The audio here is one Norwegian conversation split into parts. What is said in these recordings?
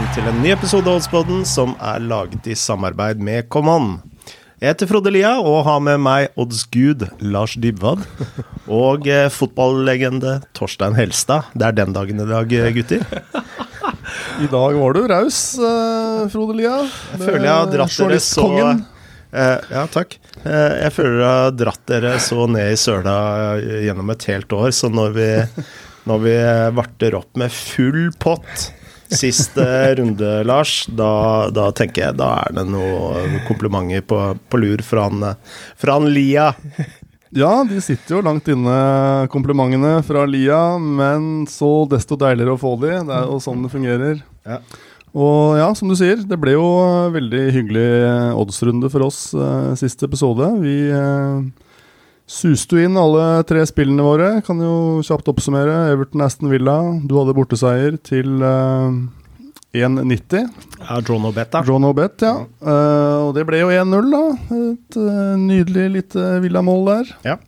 velkommen til en ny episode av Oddsboden som er laget i samarbeid med Kommand. Jeg heter Frode Lia og har med meg oddsgud Lars Dybwad og eh, fotballegende Torstein Helstad. Det er den dagen i dag, eh, gutter. I dag var du raus, eh, Frode Lia. Jeg føler jeg har dratt dere så eh, Ja, takk. Eh, jeg føler jeg har dratt dere så ned i søla eh, gjennom et helt år, så når vi, når vi varter opp med full pott siste runde, Lars, da, da tenker jeg da er det noen komplimenter på, på lur fra han, fra han Lia. Ja, de sitter jo langt inne, komplimentene fra Lia, men så desto deiligere å få de. Det er jo sånn det fungerer. Ja. Og ja, som du sier, det ble jo veldig hyggelig oddsrunde for oss eh, siste episode. Vi eh, suste jo inn alle tre spillene våre. Kan jo kjapt oppsummere. Everton Aston Villa, du hadde borteseier til uh, 1,90. Ja, John bet da. John bet, ja. Uh, og det ble jo 1-0, da. Et uh, nydelig lite Villa-mål der. Ja.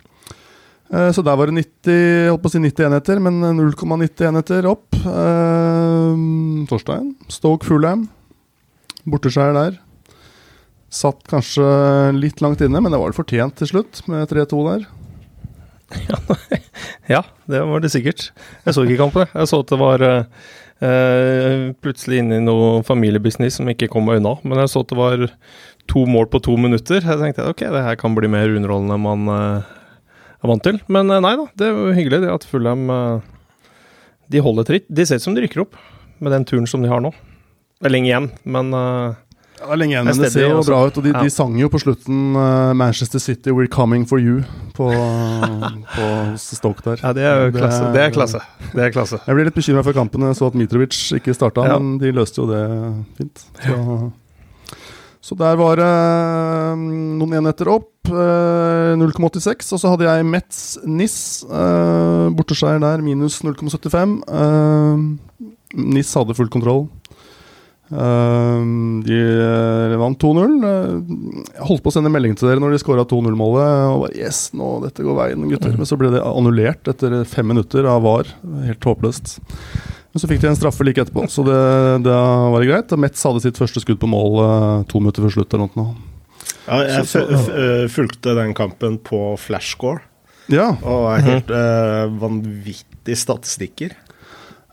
Eh, så der var det 90, holdt på å si 90 enheter, men 0,90 enheter opp. Eh, Torstein, Stoke Fulheim. Borteskjær der. Satt kanskje litt langt inne, men det var vel fortjent til slutt, med 3-2 der. Ja, det var det sikkert. Jeg så ikke kampen. jeg. Så at det var eh, plutselig inne i noe familiebusiness som ikke kom meg unna. Men jeg så at det var to mål på to minutter. Jeg tenkte ok, det her kan bli mer underholdende enn man uh, er vant til. Men uh, nei da, det er jo hyggelig det at Fulham de holder tritt. De ser ut som de rykker opp med den turen som de har nå. Det er lenge igjen, men Ja, det er lenge igjen, men det ser jo bra ut. Og de, Ja. de sang jo på slutten uh, 'Manchester City, we're coming for you' på, på Stoke der. ja, det er jo Det klasse. Det er klasse. Det er klasse. Jeg ble litt bekymra for kampen jeg så at Mitrovic ikke starta, Ja. men de løste jo det fint. Så, så der var det uh, noen enheter opp. Uh, 0,86. Og så hadde jeg Metz Niss. Uh, Borteskjær der, minus 0,75. Uh, NIS hadde full kontroll. Eh, de eh, vant 2-0. Eh, Jeg holdt på å sende melding til dere når de skåra 2-0-målet. Og bare Yes, nå, dette går veien, gutter. Men så ble det annullert etter fem minutter av VAR. Helt håpløst. Men så fikk de en straffe like etterpå, så det, det var det greit. Og Metz hadde sitt første skudd på mål eh, to minutter før slutt. eller noe. Ja, jeg Så- så- fu- fulgte den kampen på flashscore, Ja, og er helt øh, vanvittige statistikker.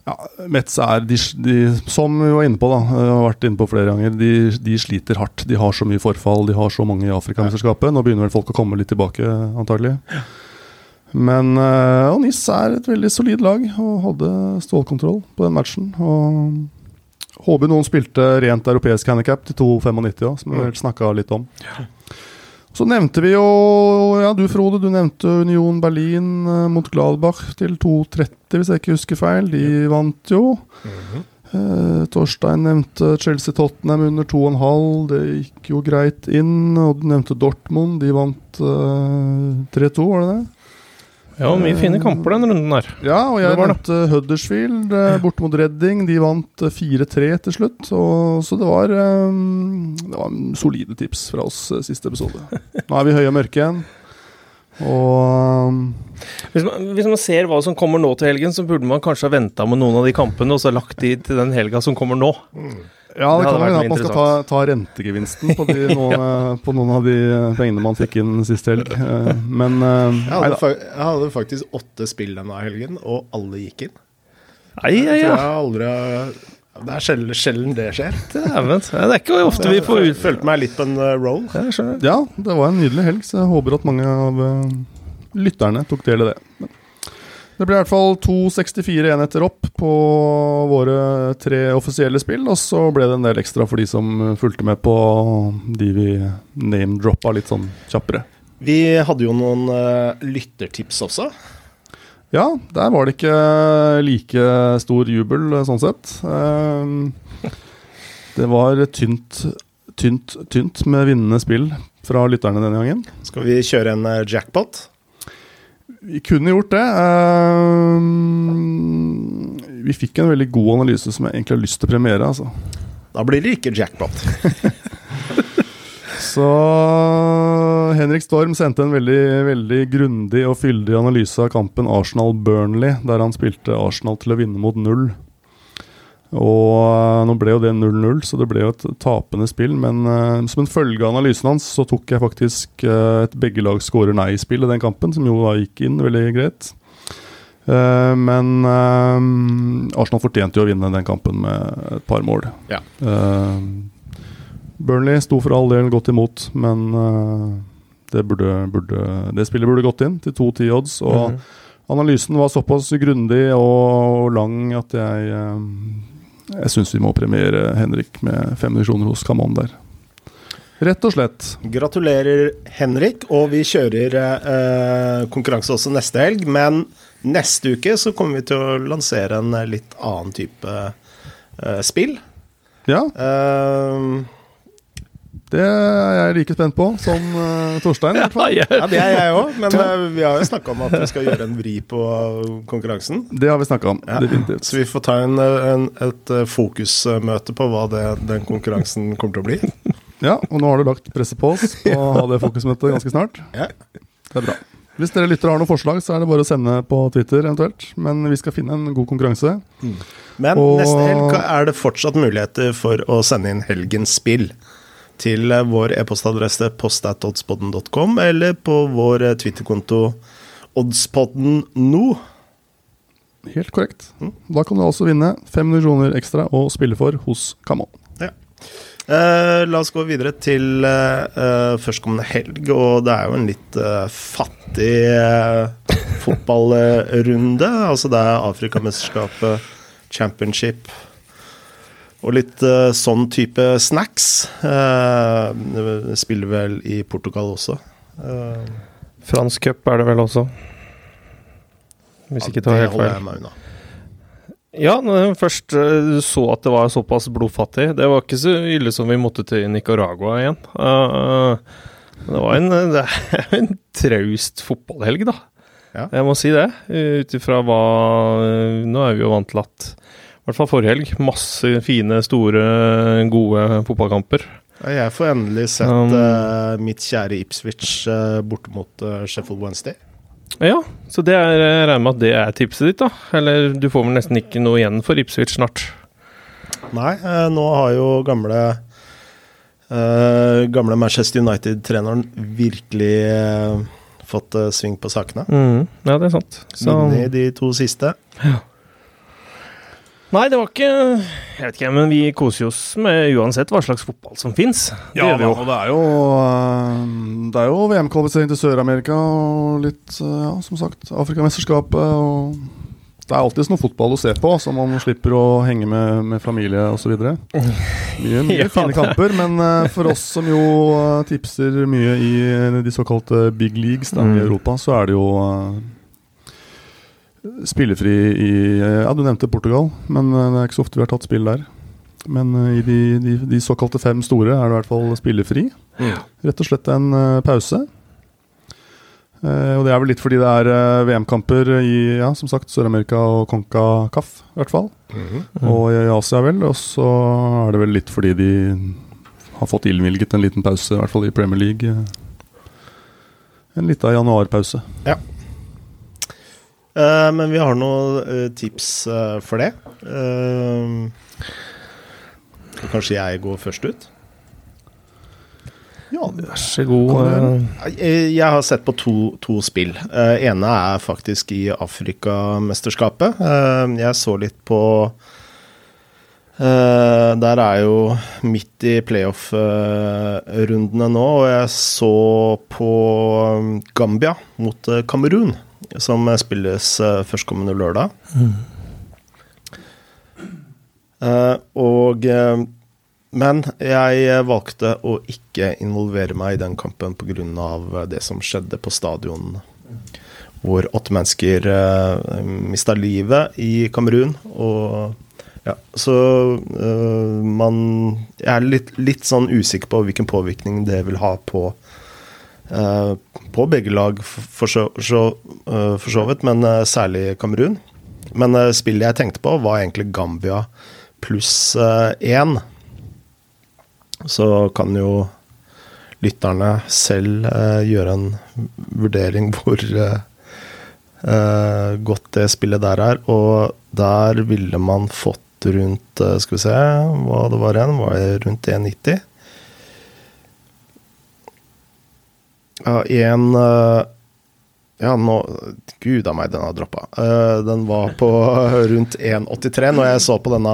Ja, Metz er, de, de, som vi var inne på, da, jeg har vært inne på flere ganger, de, de sliter hardt. De har så mye forfall, de har så mange i Afrikamesterskapet. Nå begynner vel folk å komme litt tilbake, antagelig. Men uh, og NIS er et veldig solid lag og hadde stålkontroll på den matchen. Og håper noen spilte rent europeisk handikap til 2,95 òg, som vi vel snakka litt om. Så nevnte vi jo Ja, du Frode, du nevnte Union Berlin eh, mot Gladbach til 2,30, hvis jeg ikke husker feil. De vant jo. Eh, Torstein nevnte Chelsea-Tottenham under 2,5. Det gikk jo greit inn. Og du nevnte Dortmund. De vant eh, 3-2, var det det? Ja, mye fine kamper den runden her. Ja, og jeg nevnte Huddersfield eh, borte mot Redding. De vant eh, 4-3 til slutt. Og, så det var, um, det var solide tips fra oss eh, siste episode. Nå er vi høye og mørke igjen. Og Hvis man, hvis man ser hva som kommer nå til helgen, så burde man kanskje ha venta med noen av de kampene og så lagt de til den helga som kommer nå. Ja, det, Det kan hende at man skal ta, ta rentegevinsten på, de, noen, på noen av de eh, pengene man fikk inn sist helg. Eh, Men eh, Jeg hadde, fa jeg hadde faktisk åtte spill denne helgen, og alle gikk inn. Nei, ja, ja. Jeg aldri Det er sjelden, sjelden det skjer. Dæven. Ja, det er ikke ofte vi får ut... følte meg litt på en uh, roll. Ja. Ja, det var en nydelig helg, så jeg håper at mange av eh, lytterne tok del i det. Det ble i hvert fall 2,64 enheter opp på våre tre offisielle spill, og så ble det en del ekstra for de som eh, fulgte med på de vi name-droppa litt sånn kjappere. Vi hadde jo noen uh, lyttertips også. Ja, der var det ikke like stor jubel, eh, sånn sett. Eh, Det var tynt, tynt, tynt med vinnende spill fra lytterne denne gangen. Skal vi kjøre en uh, jackpot? Vi kunne gjort det. Eh, vi fikk en veldig god analyse som jeg egentlig har lyst til å premiere. Altså. Da blir det ikke jackpot. Så Henrik Storm sendte en veldig, veldig grundig og fyldig analyse av kampen Arsenal-Burnley, der han spilte Arsenal til å vinne mot null. Og eh, nå ble jo det 0-0, så det ble jo et tapende spill. Men uh, som en følge av analysen hans, så tok jeg faktisk uh, et begge lag skårer nei-spill i den kampen, som jo da gikk inn veldig greit. Uh, men Arsenal fortjente jo å vinne den kampen med et par mål. Ja. Burnley sto for all del godt imot, men det, burde, burde, det spillet burde gått inn til 2-10 odds. Og Mhm. analysen var såpass grundig og lang at jeg Jeg syns vi må premiere Henrik med fem divisjoner hos Camon der. Rett og slett. Gratulerer, Henrik. Og vi kjører eh, konkurranse også neste helg. Men neste uke så kommer vi til å lansere en litt annen type eh, spill. Ja, Eh, det er jeg like spent på som uh, Torstein. i hvert fall. Ja, ja, det er jeg òg. Men uh, vi har jo snakka om at vi skal gjøre en vri på konkurransen. Det har vi snakka om. Ja, Definitivt. Så vi får ta en, en, et eh, fokusmøte på hva det, den konkurransen kommer til å bli. Ja, og nå har du lagt presset på oss på å ha det fokusmøtet ganske snart. Ja. Det er bra. Hvis dere lytter har noen forslag, så er det bare å sende på Twitter eventuelt. Men vi skal finne en god konkurranse. Men Og- neste helg er det fortsatt muligheter for å sende inn helgens spill til vår e-postadresse postatodspodden.com eller på vår eh, Twitter-konto oddspodden nå. Helt korrekt. Da kan du altså vinne 500 kroner ekstra å spille for hos Camon. Ja. Eh, la oss gå videre til eh, eh, førstkommende helg, og det er jo en litt eh, fattig eh, fotballrunde. Altså det er Afrikamesterskapet, championship og litt uh, sånn type snacks. Uh, spiller vel i Portugal også. Uh, Fransk cup er det vel også. Hvis ikke tar helt feil. Ja, når jeg først så at det var såpass blodfattig Det var ikke så ille som vi måtte til Nicaragua igjen. Uh, det var en, det er en traust fotballhelg, da. Ja. Jeg må si det. Ut ifra hva Nå er vi jo vant til at I hvert fall forrige helg. Masse fine, store, gode fotballkamper. Jeg får endelig sett Um, uh, mitt kjære Ipswich uh, borte mot uh, Sheffield Wednesday. Ja, så det er, jeg regner med at det er tipset ditt, da. Eller du får vel nesten ikke noe igjen for Ipswich snart. Nei, eh, nå har jo gamle eh, Gamle Manchester United-treneren virkelig eh, fått eh, sving på sakene. Mm, ja, det er sant. Så, Inni de to siste. Nei, det var ikke Jeg vet ikke, men vi koser oss med uansett hva slags fotball som fins. Det Ja, gjør vi jo. og det er jo, øh, det er jo VM-kvalifisering til Sør-Amerika og litt, øh, ja, som sagt, Afrikamesterskapet. og Det er alltid noe fotball å se på, så man slipper å henge med, med familie osv. Mye, mye Ja, fine kamper, men øh, for oss som jo tipser mye i de såkalte big leagues da, i Mm. Europa, så er det jo spillefri i Ja, du nevnte Portugal, men øh, det er ikke så ofte vi har tatt spill der. Men øh, i de, de, de såkalte fem store er det i hvert fall spillefri. Rett og slett en eh, pause. Eh, og det er vel litt fordi det er eh, VM-kamper i ja, som sagt, Sør-Amerika og Conca-Caf, i hvert fall. Mhm. Og i Asia, vel. Og så er det vel litt fordi de har fått innvilget en liten pause, i hvert fall i Premier League. En lita januarpause. Eh, men vi har noen eh, tips eh, for det. Kanskje jeg går først ut? Ja, Vær så god. Jeg har sett på to, to spill. Eh, ene er faktisk i Afrikamesterskapet. Eh, jeg så litt på Uh, Der er jo midt i playoff-rundene nå, og jeg så på Gambia mot Kamerun, som spilles eh, førstkommende lørdag. Eh, og eh, men jeg valgte å ikke involvere meg i den kampen pga. det som skjedde på stadion, hvor åtte mennesker uh, mista livet i Kamerun. Og ja, så uh, man Jeg er litt, litt sånn usikker på hvilken påvirkning det vil ha på på begge lag, for, så, eh, for så vidt, men eh, særlig Kamerun. Men eh, spillet jeg tenkte på, var egentlig Gambia pluss én. Så kan jo lytterne selv eh, gjøre en vurdering hvor eh, eh, godt det spillet der er. Og der ville man fått rundt eh, Skal vi se hva det var igjen. Var det rundt 1,90? Ja, en eh, Ja, nå Gud a meg, den har droppa. Eh, den var på rundt 1,83 når jeg så på denne,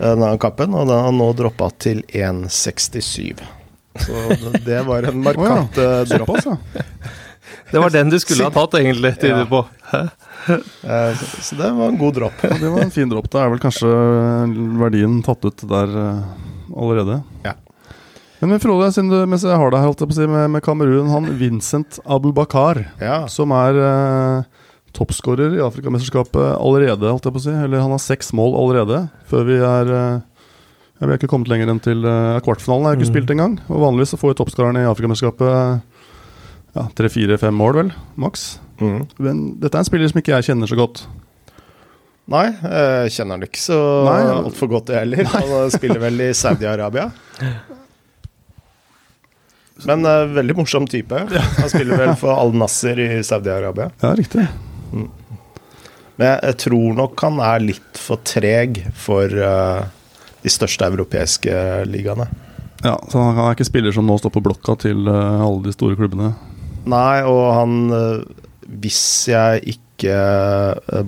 denne kappen, og den har nå droppa til 1,67. Så det- det var en markant eh, dropp. Såpass. Det var den du skulle ha tatt, egentlig, tyder Ja. på. Eh, så- det var en god dropp. Ja, Det var en fin dropp. Da er vel kanskje verdien tatt ut der allerede. Ja. Men Frode, siden du, mens jeg har deg her, holdt jeg på å si, med, med Kamerun, han Vincent Abubakar, Ja. som er eh, toppskårer i Afrikamesterskapet allerede, holdt jeg på å si. Eller han har seks mål allerede, før vi er eh, Vi er ikke kommet lenger enn til eh, kvartfinalen. Jeg har ikke Mm. spilt engang. Og vanligvis så får jo toppskårerne i Afrikamesterskapet ja, tre, fire, fem mål, vel. Maks. Mm. Men dette er en spiller som ikke jeg kjenner så godt. Nei, jeg kjenner han ikke så altfor godt, jeg heller. Han spiller vel i Saudi-Arabia. Men uh, veldig morsom type. Han spiller vel for Al Nasser i Saudi-Arabia. Ja, riktig. Men jeg, jeg tror nok han er litt for treg for uh, de største europeiske ligaene. Ja, så Han er ikke spiller som nå står på blokka til uh, alle de store klubbene. Nei, og han Hvis jeg ikke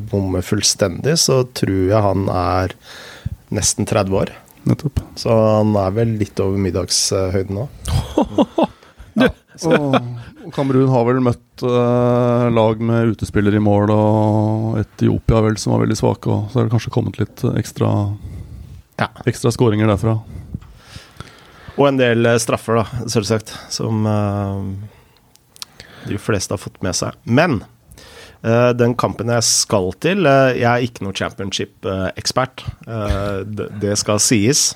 bommer fullstendig, så tror jeg han er nesten 30 år. Nettopp. Så han er vel litt over middagshøyden nå. Og og Kamerun har vel møtt uh, lag med utespillere i mål, og Etiopia vel som var veldig svake. Og så har det kanskje kommet litt ekstra Ja. Ekstra skåringer derfra. Og en del eh, straffer, da, selvsagt, som uh, de fleste har fått med seg. Men uh, den kampen jeg skal til Jeg er ikke noen championship-ekspert. Eh, det, det skal sies.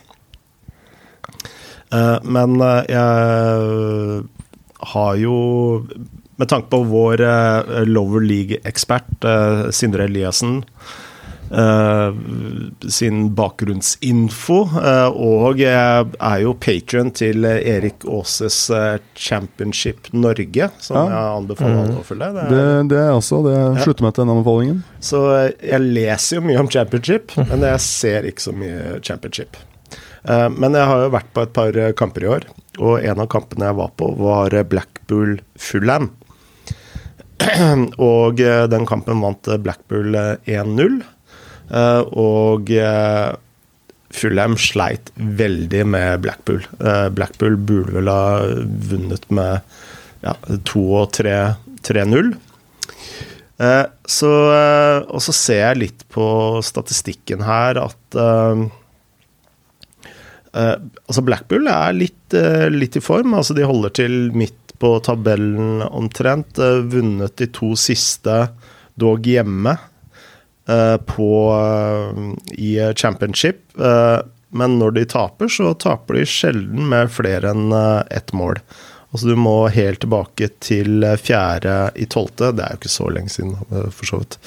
Eh, men eh, jeg har jo Med tanke på vår Lover lower league-ekspert, eh, Sindre Eliassen eh, sin bakgrunnsinfo. eh, og jeg er jo patron til eh, Erik Aases eh, Championship Norge, som Ja. jeg anbefaler Mm. alle å følge. Det er, Det, det er også det Ja. slutter meg til den anbefalingen. Så eh, jeg leser jo mye om championship, men jeg ser ikke så mye championship. Eh, Men jeg har jo vært på et par eh, kamper i år, og en av kampene jeg var på, var eh, Blackpool Fulham. Og den kampen vant Blackpool eh, 1-0. Eh, Og Fulham sleit veldig med Blackpool. Blackpool burde vel ha vunnet med ja, 2 og 3 3-0. Eh, så, eh, og så ser jeg litt på statistikken her at eh, Altså Blackpool er litt, uh, litt i form. Altså De holder til midt på tabellen omtrent. Uh, vunnet de to siste, dog hjemme, på, i championship. Men når de taper, så taper de sjelden med flere enn ett mål. Altså Du må helt tilbake til fjerde i tolvte, det er jo ikke så lenge siden, for så vidt.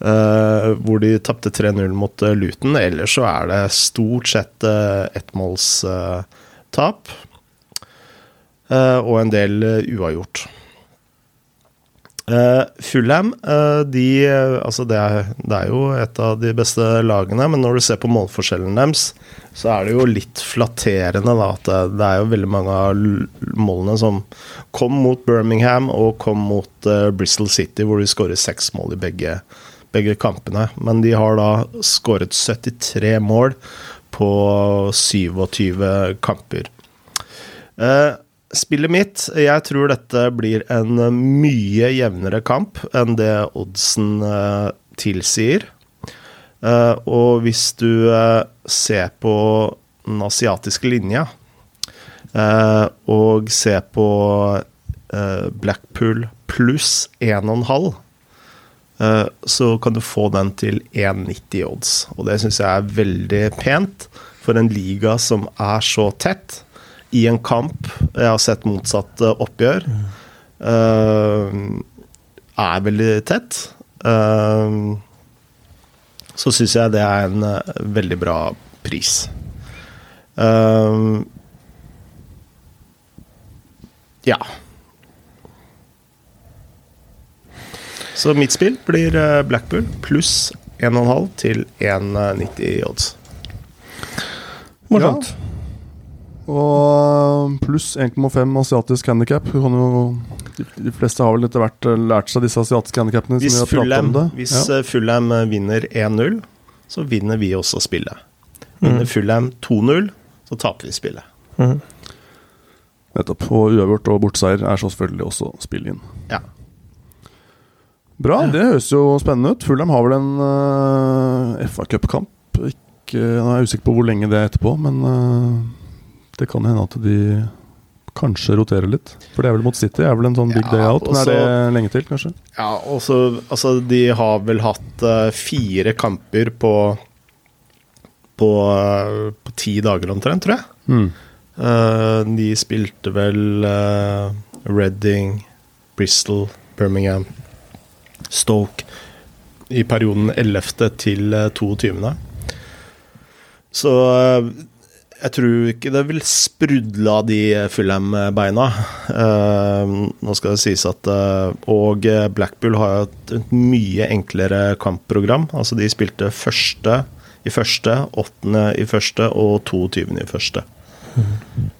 Eh, hvor de tapte 3-0 mot uh, Luton. Ellers så er det stort sett uh, ettmålstap. Uh, og en del eh, uavgjort. Uh, Fulham, eh, de eh, Altså, det er, det er jo et av de beste lagene, men når du ser på målforskjellen deres, så er det jo litt flatterende da, at det, det er jo veldig mange av målene som kom mot Birmingham og kom mot eh, Bristol City, hvor de skårer seks mål i begge, begge kampene. Men de har da skåret 73 mål på 27 kamper. Eh, spillet mitt Jeg tror dette blir en mye jevnere kamp enn det oddsen eh, tilsier. Eh, og hvis du ser på den asiatiske linja og ser på Blackpool pluss 1,5 eh, så kan du få den til 1,90 odds. Og det syns jeg er veldig pent for en liga som er så tett i en kamp. Jeg har sett motsatt eh, oppgjør. eh, er veldig tett. eh, så syns jeg det er en eh, veldig bra pris. Eh, ja. Så mitt spill blir eh, Blackpool pluss 1,5 til 1,90 odds. Morsomt. Og pluss 1,5 asiatisk handikap. De, de fleste har vel etter hvert eh, lært seg disse asiatiske handikapene. Hvis vi har Fulham, hvis Ja. eh, Fulham eh, vinner 1-0, så vinner vi også spillet. Vinner Fulham 2-0, så taper vi spillet. Mm. Nettopp. Og uavgjort og bortseier er så selvfølgelig også spill inn. Ja. Bra, det høres jo spennende ut. Fulham har vel en uh, FA Cup-kamp. Nå er jeg usikker på hvor lenge det er etterpå, men uh, det kan hende at de kanskje roterer litt. For det er vel mot City, er vel en sånn big Ja, day out. Men også, er det lenge til, kanskje? Ja, også, Altså, de har vel hatt uh, fire kamper på på, uh, på ti dager omtrent, tror jeg. Mm. Uh, de spilte vel eh, Reading, Bristol, Birmingham, Stoke i perioden 11. til eh, 22. Så eh, jeg tror ikke det vil sprudle av de Fulham-beina. Eh, nå skal det sies at eh, Og Blackpool har jo et, mye enklere kampprogram. Altså de spilte første i første, åttende i første og 22. i første.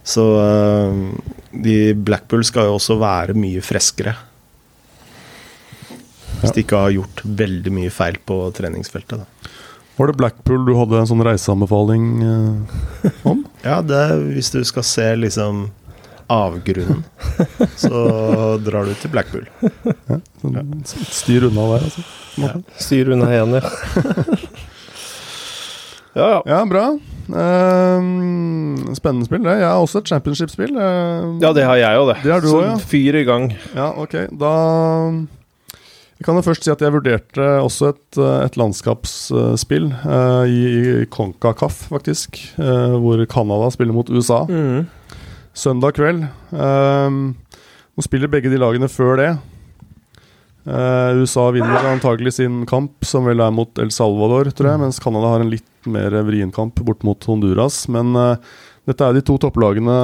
Så eh, de Blackpool skal jo også være mye freskere. Hvis de ikke har gjort veldig mye feil på treningsfeltet. Da. Var det Blackpool du hadde en sånn reiseanbefaling eh, om? Ja, det, hvis du skal se liksom avgrunnen, så drar du til Blackpool. Sånn, Styr unna der, altså. Ja. Styr unna igjen, ja. ja, ja. Ja, bra. Ehm, spennende spill, det. Jeg har også et championship-spill. Ehm, Ja, det har jeg òg, det. Det har du Så også, ja. fyr i gang. Ja, ok. Da Jeg kan jo først si at jeg vurderte også et, eh, et landskapsspill uh, i, i Concacaf, faktisk. Uh, hvor Canada spiller mot USA. Mm. Søndag kveld. Uh, nå spiller begge de lagene før det. USA vinner antagelig sin kamp, som vel er mot El Salvador, tror jeg, mens Canada har en litt mer vrien kamp bort mot Honduras. Men eh, dette er de to topplagene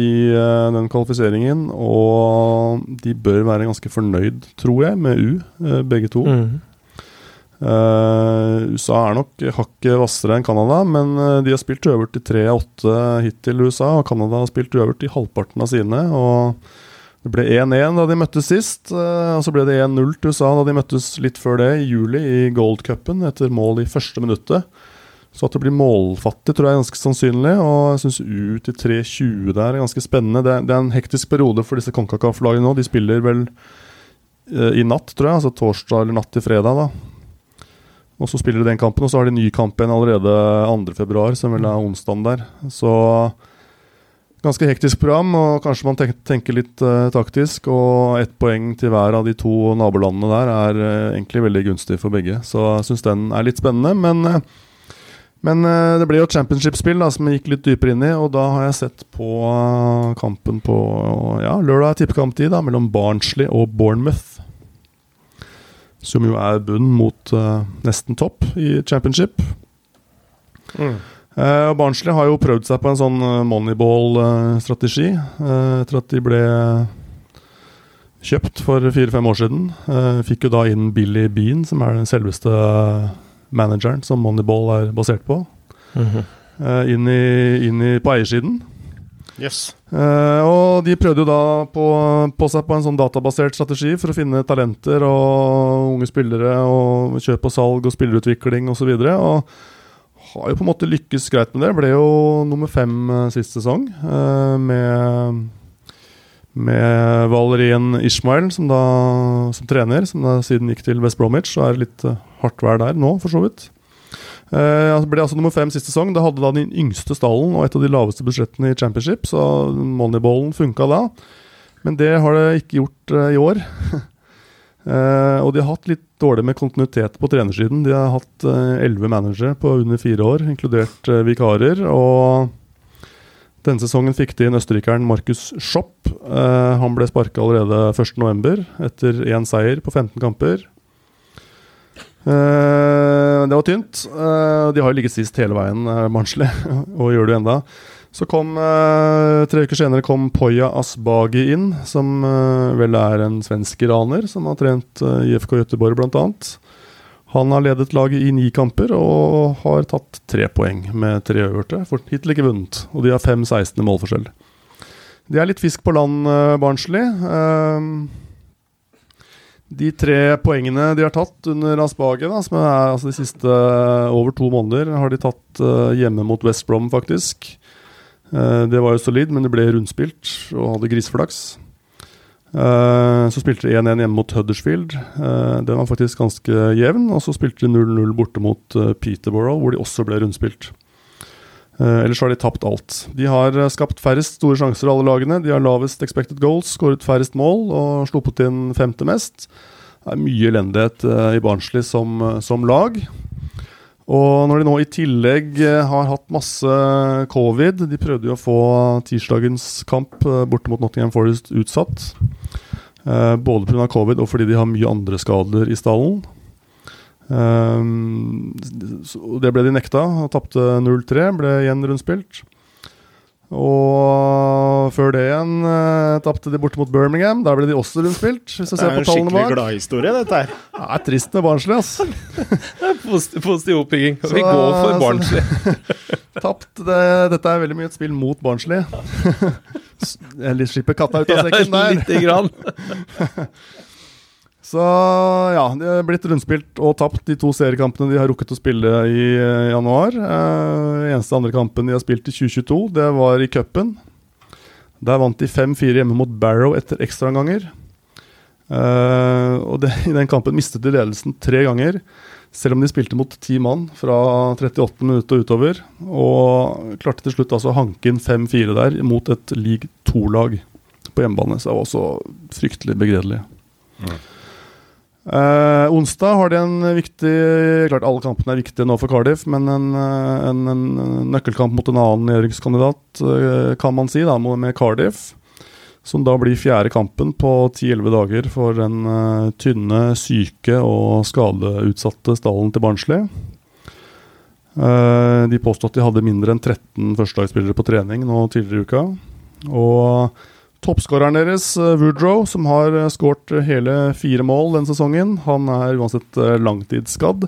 i eh, den kvalifiseringen, og de bør være ganske fornøyd, tror jeg, med U, eh, begge to. Mm. Uh, USA er nok hakket hvassere enn Canada, men eh, de har spilt uavgjort i tre av åtte hittil, USA. Og Canada har spilt uavgjort i halvparten av sine. Og det ble 1-1 da de møttes sist. eh, og så ble det 1-0 til USA da de møttes litt før det, i juli, i Gold Cupen, etter mål i første minuttet. Så at det blir målfattig, tror jeg er ganske sannsynlig. Og jeg syns U til 3-20 der er ganske spennende. Det, det er en hektisk periode for disse Konkakaf-lagene nå. De spiller vel eh, i natt, tror jeg. Altså torsdag eller natt til fredag, da. Og så spiller de den kampen, og så har de ny kamp igjen allerede 2.2, som vel er onsdagen der. Så ganske hektisk program, og kanskje man tenk, tenker litt eh, taktisk. Og ett poeng til hver av de to nabolandene der er eh, egentlig veldig gunstig for begge. Så jeg syns den er litt spennende. Men, eh, men eh, det ble jo et championship-spill som jeg gikk litt dypere inn i, og da har jeg sett på eh, kampen på ja, lørdag tippekamptid da, mellom Barnsley og Bournemouth som jo er bunn mot uh, nesten topp i championship. Mm. Uh, Barnsley har jo prøvd seg på en sånn moneyball-strategi uh, etter at de ble kjøpt for fire-fem år siden. Fikk jo da inn Billy Bean, som er den selveste manageren som Moneyball er basert på, mm -hmm. uh, inn, i, inn i, på eiersiden. Yes. Uh, og de prøvde jo da på, på seg på en sånn databasert strategi for å finne talenter og unge spillere og kjøp og salg og spillerutvikling osv. Og, så og har jo på en måte lykkes greit med det. Ble jo nummer fem eh, sist sesong uh, med med Valerien Ishmael som da som trener, som da siden gikk til West Bromwich. Så er det litt eh, hardt vær der nå, for så vidt. Eh, altså ble altså nummer fem sist sesong. Det hadde da den yngste stallen og et av de laveste budsjettene i Championship, så Moneyballen funka da. Men det har det ikke gjort eh, i år. Eh, og de har hatt litt dårlig med kontinuitet på trenersiden. De har hatt elleve managere på under fire år, inkludert vikarer. Og denne sesongen fikk de inn østerrikeren Markus Schopp. Uh, han ble sparka allerede 1.11. etter én seier på 15 kamper. Uh, det var tynt. Uh, de har jo ligget sist hele veien, Barnsley, og gjør det enda. Så kom Tre uker senere kom Poya Asbagi inn, som vel er en svensk iraner som har trent IFK Göteborg bl.a. Han har ledet laget i ni kamper og har tatt tre poeng med tre øverte. For hittil ikke vunnet. Og de har 5-16 i målforskjell. De er litt fisk på land, uh, Barnsley. Uh, de tre poengene de har tatt under Asbage, som er altså de siste uh, over to måneder, har de tatt hjemme mot West Brom, faktisk. det var jo solid, men det ble rundspilt og hadde griseflaks. Uh, så spilte de 1-1 hjemme mot Huddersfield. Uh, den var faktisk ganske jevn. Og så spilte de 0-0 borte mot uh, Peterborough, hvor de også ble rundspilt. ellers har de tapt alt. De har skapt færrest store sjanser, alle lagene. De har lavest expected goals, skåret færrest mål og sluppet inn femte mest. Det er mye elendighet i Barnsley som, som lag. Og når de nå i tillegg eh, har hatt masse covid De prøvde jo å få tirsdagens kamp eh, borte mot Nottingham Forest utsatt. Eh, både pga. covid og fordi de har mye andre skader i stallen. det ble de nekta, og tapte 0-3. Ble igjen rundspilt. Og før det igjen uh, tapte de borte mot Birmingham. Der ble de også rundspilt. Hvis det er en skikkelig gladhistorie, dette her. Det er trist med Barnsley, ass. positiv, positiv oppbygging. Vi går for Barnsley. tapt. Det, dette er veldig mye et spill mot Barnsley. Jeg slipper katta ut av sekken der. Ja, lite grann. Så ja, de har blitt rundspilt og tapt de to seriekampene de har rukket å spille i uh, januar. Uh, eneste andre kampen de har spilt i 2022, det var i cupen. Der vant de 5-4 hjemme mot Barrow etter ekstraomganger. Uh, og det, i den kampen mistet de ledelsen tre ganger, selv om de spilte mot ti mann fra 38 minutter og utover. Og klarte til slutt altså å hanke inn 5-4 der mot et league 2-lag på hjemmebane. Så det var også fryktelig begredelig. Mm. Uh, onsdag har de en viktig Klart alle kampene er viktige nå for Cardiff, men en, eh, en, en nøkkelkamp mot en annen nedrykkskandidat, uh, kan man si, da, med Cardiff. Som da blir fjerde kampen på 10-11 dager for den uh, tynne, syke og skadeutsatte stallen til Barnsley. de påstod at de hadde mindre enn 13 førstelagsspillere på trening nå tidligere i uka. Og Toppskåreren deres, eh, Woodrow, som har eh, skåret hele fire mål den sesongen, han er uansett eh, langtidsskadd.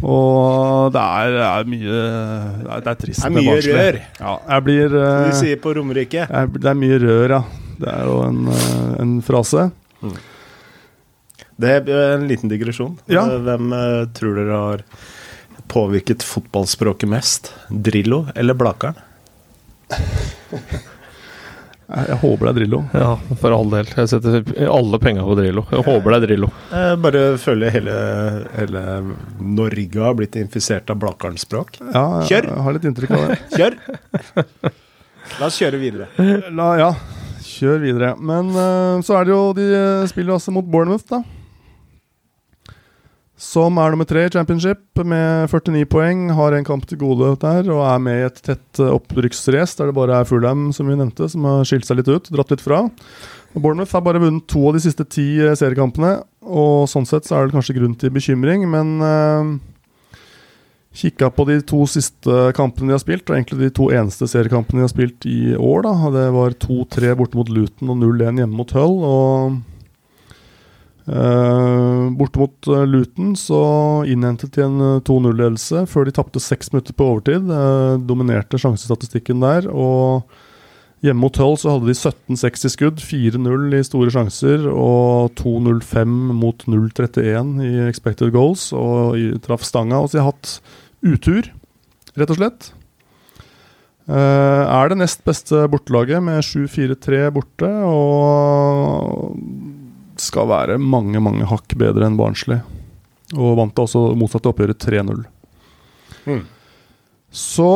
Og det er, er mye Det er, det er trist. Det er mye rør. Ja, jeg blir Du sier på Romerike? Det er mye rør, ja. Det er jo en, en frase. Mm. Det er en liten digresjon. Ja. Hvem tror dere har påvirket fotballspråket mest? Drillo eller Blakeren? Jeg håper det er Drillo. Ja, for all del. Jeg setter alle penga på Drillo. Jeg håper det er Drillo. Jeg bare føler hele, hele Norge har blitt infisert av Blakkaren-språk. Ja, Kjør! Jeg har litt inntrykk av det. Kjør! La oss kjøre videre. La, ja, kjør videre. Men uh, så er det jo De spiller også mot Bournemouth, da som er nummer tre i championship med 49 poeng. Har en kamp til gode der og er med i et tett eh, opprykksrace der det bare er Fulham som vi nevnte, som har skilt seg litt ut, dratt litt fra. Og Bournemouth har bare vunnet to av de siste ti eh, seriekampene, og sånn sett så er det kanskje grunn til bekymring, men uh, Kikka på de to siste kampene de har spilt, og egentlig de to eneste seriekampene de har spilt i år. da, Det var 2-3 borte mot Luton og 0-1 hjemme mot Hull. og Uh, borte mot uh, Luton så innhentet de en 2-0-ledelse før de tapte seks minutter på overtid. Uh, dominerte sjansestatistikken der. Og hjemme mot Hull så hadde de 17-6 i skudd, 4-0 i store sjanser og 2-0-5 mot 0-31 i expected goals. Og traff stanga. Og så de har hatt utur, rett og slett. er det nest beste bortelaget med 7-4-3 borte. Og skal være mange, mange hakk bedre enn Barnsley. Og vant da også motsatte oppgjøret 3-0. Mm. Så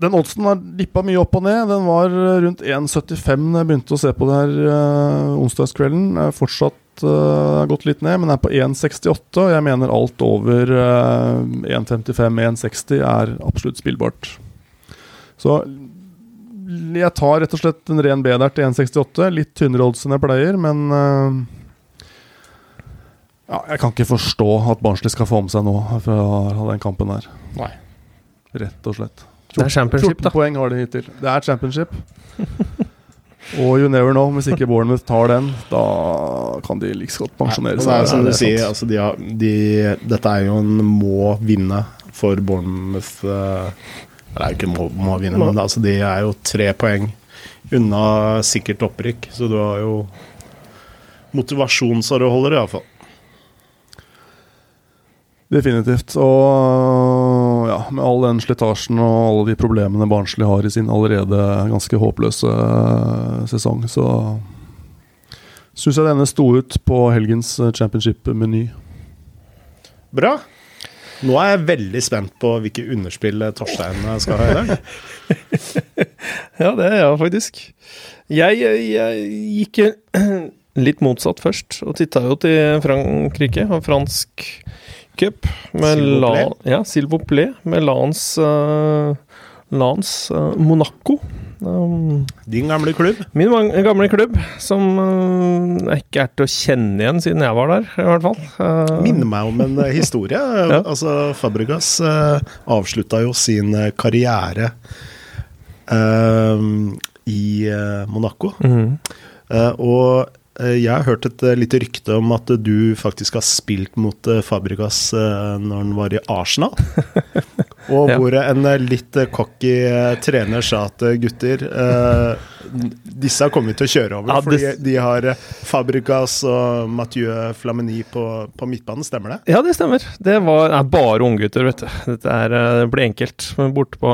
den oddsen har dippa mye opp og ned. Den var rundt 1,75 da jeg begynte å se på det her uh, onsdagskvelden. Er fortsatt uh, gått litt ned, men er på 1,68. Og jeg mener alt over uh, 1,55-1,60 er absolutt spillbart. Så jeg tar rett og slett en ren B der til 1,68. Litt tynnere odds enn jeg pleier, men ja, jeg kan ikke forstå at Barnsley skal få med seg noe fra den kampen her. Nei. Rett og slett. 14, det er championship, 14 poeng har de hittil. Det er championship. Og you never know, hvis ikke Bournemouth tar den, da kan de like godt pensjonere seg. det er som du er sier, altså de har, de, dette er jo en må vinne for Bournemouth. eh, Det er jo ikke må, må vinne, men altså de er jo tre poeng unna sikkert opprykk. Så du har jo motivasjon så det holder, iallfall. Definitivt. Og ja, med all den slitasjen og alle de problemene Barnsley har i sin allerede ganske håpløse eh, sesong, så syns jeg denne sto ut på helgens eh, championship-meny. Bra. Nå er jeg veldig spent på hvilke underspill Torstein skal ha i dag. Ja, det er jeg faktisk. Jeg, jeg gikk litt motsatt først, og titta jo til Frankrike og fransk cup. Med S'il vous la, ja, s'il. Med Lans, uh, Lans uh, Monaco. Um, Din gamle klubb. min gamle klubb, som uh, ikke er til å kjenne igjen siden jeg var der, i hvert fall. Uh, Minner meg om en historie. historie. Altså, Fabregas uh, avslutta jo sin karriere i Monaco. Eh, og jeg har hørt et eh, lite rykte om at eh, du faktisk har spilt mot eh, Fabregas eh, når han var i Arsenal. Og Ja. hvor en eh, litt eh, cocky eh, trener sa at gutter eh, Disse kommer vi til å kjøre over, Ja, fordi det- de har Fabricas og Mathieu Flamini på, på midtbanen, stemmer det? Ja, det stemmer. Det var, er bare unggutter, vet du. Dette er, det blir enkelt borte på,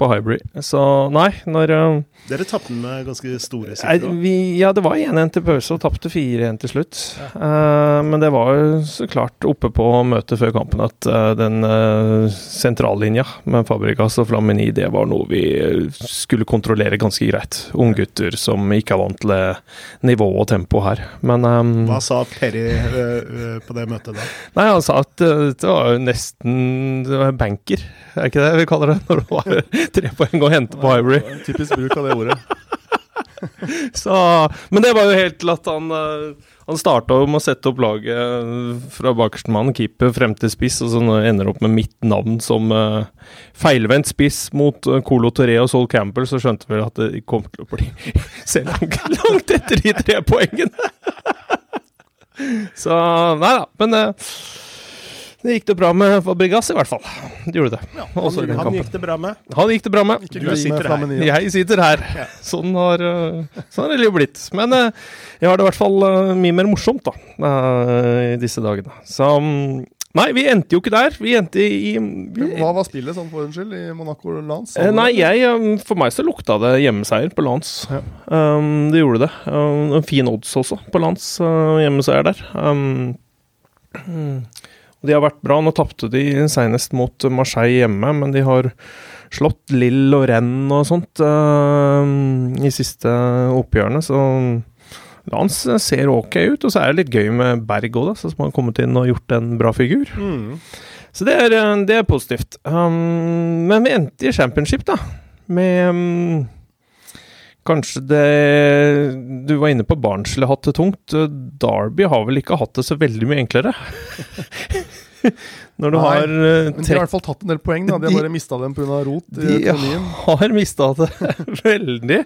på Hybrid. Så nei, når Dere tapte med ganske store vi, ja, det var 1-1 til pause og tapte 4-1 til slutt. Eh, men det var jo så klart oppe på møtet før kampen at uh, den uh, sentrallinja med Fabregas og Flamini, det var noe vi eh, skulle kontrollere ganske greit. Unggutter som ikke er vant til nivå og tempo her. Men um, Hva sa Perry uh, eh, på det møtet da? Nei, han sa at uh, det var jo nesten var banker, er ikke det vi kaller det? Når det var tre poeng å hente på Ivory. Typisk bruk av det ordet. Så, men det var jo helt til at han eh, Han starta med å sette opp laget eh, fra bakerste mann, keeper, frem til spiss, og så ender opp med mitt navn som uh, feilvendt spiss mot uh, Colo Torre og Sol Campbell, så skjønte vi at det kom til å bli se langt, langt etter de tre poengene. så nei da, men uh, det gikk det bra med Fabregas, i hvert fall. Det gjorde det. Ja, han, den Han kampen. gikk det bra med. Han gikk det bra med. Ikke Du sitter her. Jeg sitter her. Sånn har, uh, sånn har det livet blitt. Men uh, jeg har det i hvert fall uh, mye mer morsomt da, i disse dagene. Så um, Nei, vi endte jo ikke der. Vi endte i vi, Hva var spillet sånn for unnskyld i Monaco Lance? Eh, Nei, jeg, for meg så lukta det hjemmeseier på Lance. Ja. Um, det gjorde det. Um, en fin odds også på Lance, uh, hjemmeseier der. Um, de har vært bra. Nå tapte de senest mot Marseille hjemme, men de har slått Lill og Rennes og sånt uh, i siste oppgjørene, så Lans ser ok ut. Og så er det litt gøy med Berg òg, som har kommet inn og gjort en bra figur. Så det er, eh, det er positivt. Um, men vi endte i championship, da. Med um, Kanskje det Du var inne på Barnsley har hatt det tungt. Derby har vel ikke hatt det så veldig mye enklere. Når du Nei, har uh, Men de har i hvert fall tatt en del poeng. da De har bare mista dem pga. rot de økonomien. har mista det veldig.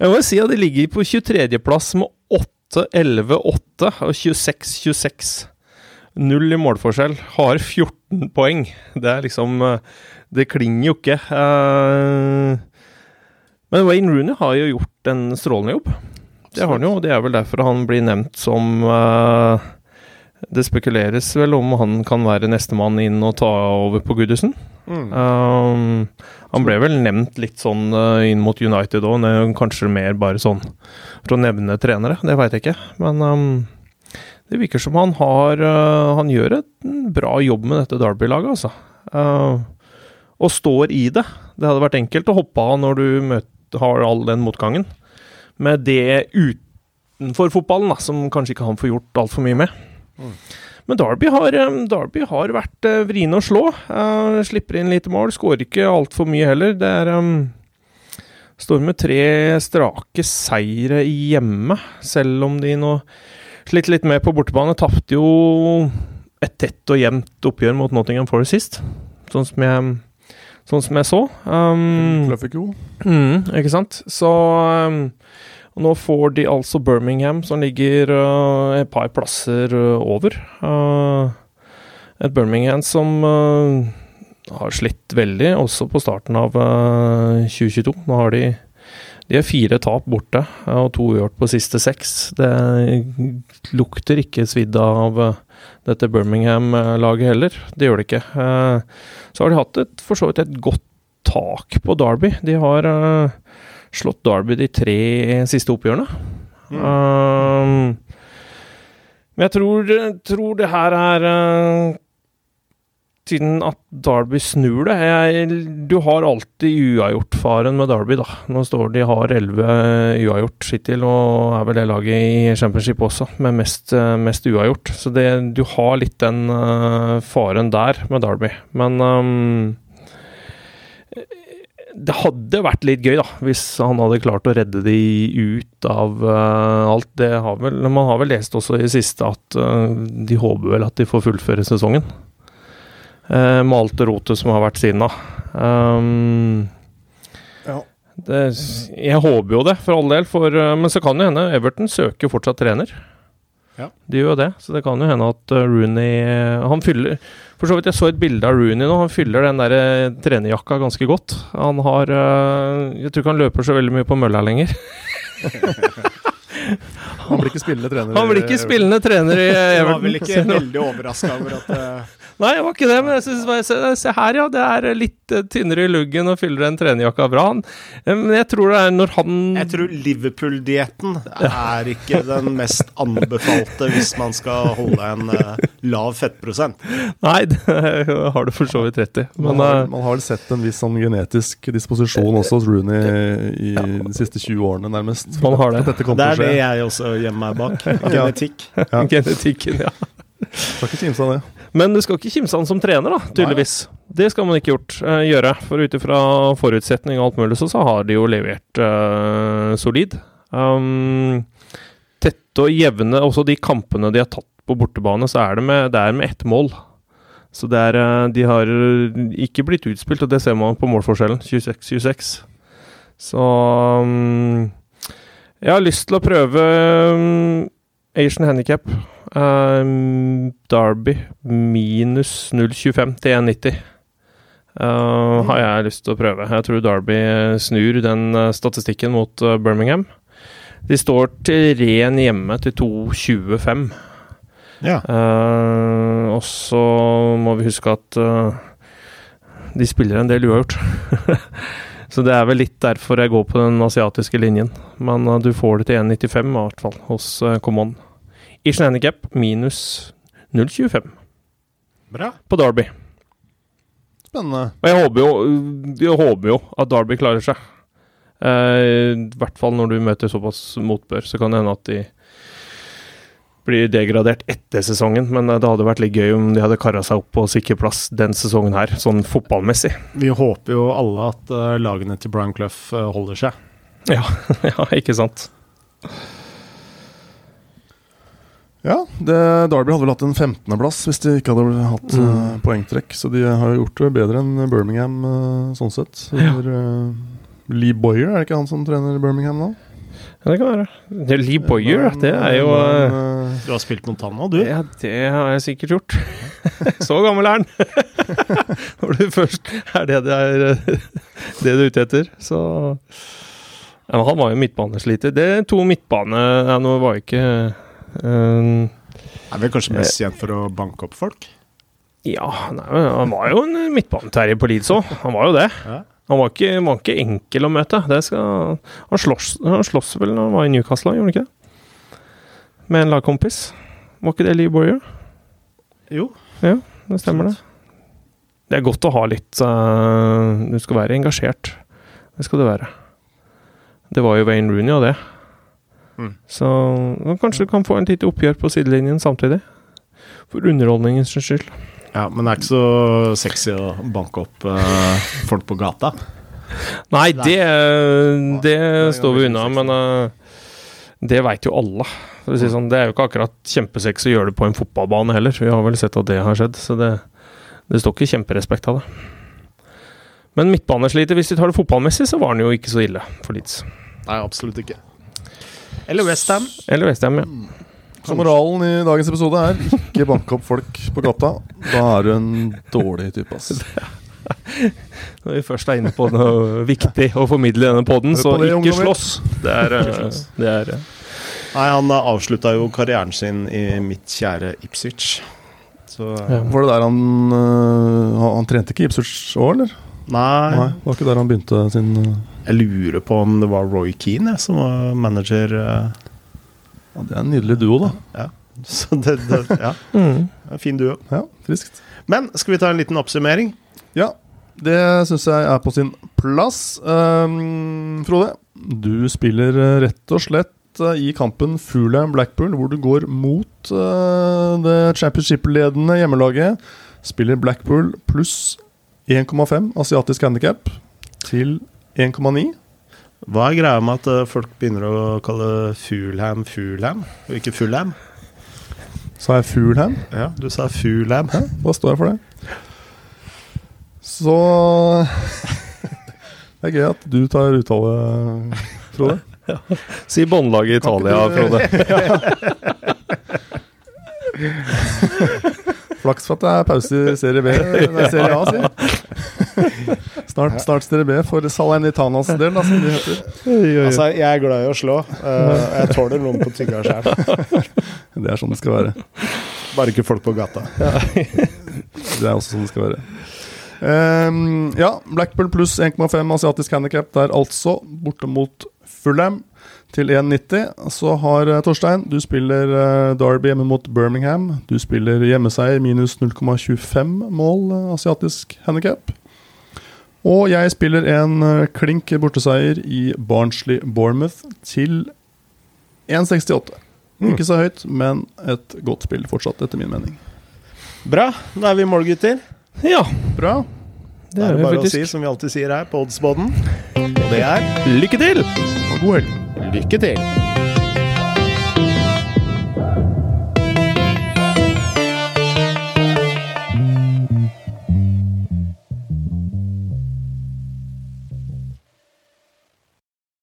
Jeg må si at de ligger på 23.-plass med 8-11-8 og 26-26. Null i målforskjell. Har 14 poeng. Det er liksom eh, Det klinger jo ikke. Eh, Men Wayne Rooney har jo gjort en strålende jobb. Det har han jo, og det er vel derfor han blir nevnt som uh, Det spekuleres vel om han kan være nestemann inn og ta over på Goodison. Mm. Um, han ble vel nevnt litt sånn uh, inn mot United òg, kanskje mer bare sånn for å nevne trenere, det veit jeg ikke. Men um, det virker som han har uh, Han gjør en bra jobb med dette Derby-laget, altså. Og står i det. Det hadde vært enkelt å hoppe av når du møter, har all den motgangen. Med det utenfor fotballen, da, som kanskje ikke han får gjort altfor mye med. Men Derby har, um, Derby har vært uh, vriene å slå. Uh, slipper inn lite mål, skårer ikke altfor mye heller. Det er um, Står med tre strake seire hjemme, selv om de nå sliter litt mer på bortebane. Tapte jo et tett og jevnt oppgjør mot Nottingham Forest sist, sånn som jeg, sånn som jeg så. Um, Mm, ikke sant? Så um, nå får de altså Birmingham, som ligger uh, et par plasser uh, over. Uh, et Birmingham som har slitt veldig, også på starten av 2022. Nå har de de har fire tap borte og to uavgjort på siste seks. Det lukter ikke svidd av dette Birmingham-laget heller. Det gjør det ikke. Så har de hatt et, for så vidt et godt tak på Derby. De har slått Derby de tre siste oppgjørene. Mm. Um, men jeg tror, tror, det her er tiden at Derby snur det. Jeg, du har alltid uavgjort-faren med Derby, da. Nå står de har elleve uavgjort hittil, og er vel det laget i championship også, med mest, mest uavgjort. Så det, du har litt den uh, faren der med Derby. Men um, det hadde vært litt gøy, da, hvis han hadde klart å redde de ut av uh, alt. Det har vel, man har vel lest også i siste at uh, de håper vel at de får fullføre sesongen. Uh, med alt det rotet som har vært siden da. Um, ja. det, jeg håper jo det, for all del. For, men så kan jo hende Everton søker fortsatt trener. Ja. De gjør jo det, så det kan jo hende at Rooney Han fyller for så vidt, jeg så et bilde av Rooney nå. Han fyller den der eh, trenerjakka ganske godt. Han har Jeg tror ikke han løper så veldig mye på mølla lenger. han blir ikke spillende trener. Han blir ikke spillende trener i Everton. Han var vel ikke veldig overraska over at Nei, jeg var ikke det, men jeg synes, se, se, her, ja. Det er litt uh, tynnere i luggen og fyller en trenerjakka bra. Men jeg tror det er når han Jeg tror Liverpool-dietten er ikke den mest anbefalte hvis man skal holde en uh, lav fettprosent. Nei, det har du for så vidt rett i. Men, man, har, man, har, vel sett en viss sånn genetisk disposisjon også hos Rooney i de siste 20 årene, nærmest. Man har det. det er det jeg også gjemmer meg bak. Genetikk. Ja. Genetikken, ja. Skal ikke kimse av det. Men du skal ikke kimse han som trener, da, tydeligvis. Nei. Det skal man ikke gjort, uh, gjøre. For ut ifra forutsetning og alt mulig, så, så har de jo levert uh, solid. Um, tette og jevne Også de kampene de har tatt på bortebane, så er det med, det er med ett mål. Så det er, uh, de har ikke blitt utspilt, og det ser man på målforskjellen. 26-26. Så um, jeg har lyst til å prøve um, Asian Handicap. Um, Derby minus 0,25 til 1,90. Uh, har jeg lyst til å prøve. Jeg tror Derby snur den uh, statistikken mot uh, Birmingham. De står til ren hjemme til 2,25. Ja. Uh, og så må vi huske at de spiller en del uavgjort. så det er vel litt derfor jeg går på den asiatiske linjen. Men du får det til 1,95 i hvert fall hos Common. Ish handicap minus 0,25. Bra. På Derby. Spennende. Og jeg håper jo, jeg håper jo at Derby klarer seg. Eh, I hvert fall når du møter såpass motbør, så kan det hende at de blir degradert etter sesongen. Men eh, det hadde vært litt gøy om de hadde kara seg opp på sikker plass den sesongen her, sånn fotballmessig. Vi håper jo alle at uh, lagene til Brian Clough uh, holder seg. Ja, ja, ikke sant. Ja, det, Derby hadde vel hatt en 15.-plass hvis de ikke hadde hatt mm. uh, poengtrekk. Så de har gjort det bedre enn Birmingham uh, sånn sett. Ja. uh, Lee Boyer, er det ikke han som trener Birmingham nå? Ja, det kan være. Det er Lee Boyer, det er jo Du har spilt mot han nå, du? Ja, det har jeg sikkert gjort. Så gammel er han! Når du først er det det er det du er ute etter, så ja, Han var jo midtbanesliter. Det to midtbane ja, Nå var jo ikke Um, er vel kanskje mest kjent for å banke opp folk? Ja, nei, han var jo en midtbaneterrier på Leeds òg. Han var jo det. Ja. Han var ikke, var ikke, enkel å møte. Skal, han, slåss, han slåss vel når han var i Newcastle, gjorde han ikke det? Med en lagkompis. Var ikke det Lee Boyer? Jo. Ja, det stemmer det. Det er godt å ha litt uh, Du skal være engasjert. Det skal du være. Det var jo Wayne Rooney og det. Mm. Så kanskje du kan få en lite oppgjør på sidelinjen samtidig. For underholdningens skyld. Ja, men det er ikke så sexy å banke opp uh, folk på gata? Nei, det, det står vi unna, men uh, det veit jo alle. Sånn, det er jo ikke akkurat kjempesexy å gjøre det på en fotballbane heller. Vi har vel sett at det har skjedd, så det, det står ikke kjemperespekt av det. Men midtbanesliter, hvis vi tar det fotballmessig, så var han jo ikke så ille for Leeds. Nei, absolutt ikke. Eller Westham. Eller Westham, ja. Så moralen i dagens episode er ikke banke opp folk på gata. Da er du en dårlig type, ass. Når vi først er inne på noe viktig å formidle i denne poden, så det, ikke ungdommer. slåss. Det er, eh, det er eh, Nei, han avslutta jo karrieren sin i mitt kjære Ipswich. Så Ja. Var det der han Han, han trente ikke i Ipswich òg, eller? Nei, Nei, det var ikke der han begynte sin øh, jeg lurer på om det var Roy Keane jeg, som var manager. eh, ja, Det er en nydelig duo, da. Så det, det ja, mm. en fin duo. Ja, friskt. Men skal vi ta en liten oppsummering? Ja, det syns jeg er på sin plass. Um, Frode, du spiller øh, rett og slett i kampen Fulham-Blackpool, hvor du går mot uh, det championship-ledende hjemmelaget. Spiller Blackpool pluss 1,5 asiatisk handikap til 1,9. Hva er greia med at eh, folk begynner å kalle Fulham Fulham, og ikke Fulham? Sa jeg Fulham? Ja, du sa Fulham. Hæ? Hva står jeg for det? Så Det er gøy at du tar uttale, Frode. Si båndlaget i Italia, du... Frode. Flaks for at det er pause i serie B. Nei, serie A, si. Snart, snart serie B for Salernitanas del, da, som de heter. Altså, jeg er glad i å slå. Uh, jeg tåler noen på tygga sjøl. Det er sånn det skal være. Bare ikke folk på gata. Det er også sånn det skal være. Um, ja, Blackpool pluss 1,5 asiatisk handikap der, altså. Borte mot Fulham til 1,90. Så har eh, Torstein, du spiller eh, Derby hjemme mot Birmingham. Du spiller hjemmeseier minus 0,25 mål asiatisk handikap. Og jeg spiller en eh, klink borteseier i Barnsley Bournemouth til 1,68. Ikke så høyt, men et godt spill fortsatt, etter min mening. Bra, da er vi i mål, gutter. Ja, Bra. det er det bare å si, som vi alltid sier her på Oddsboden. Og det er Lykke til! Og god helg. lykke til!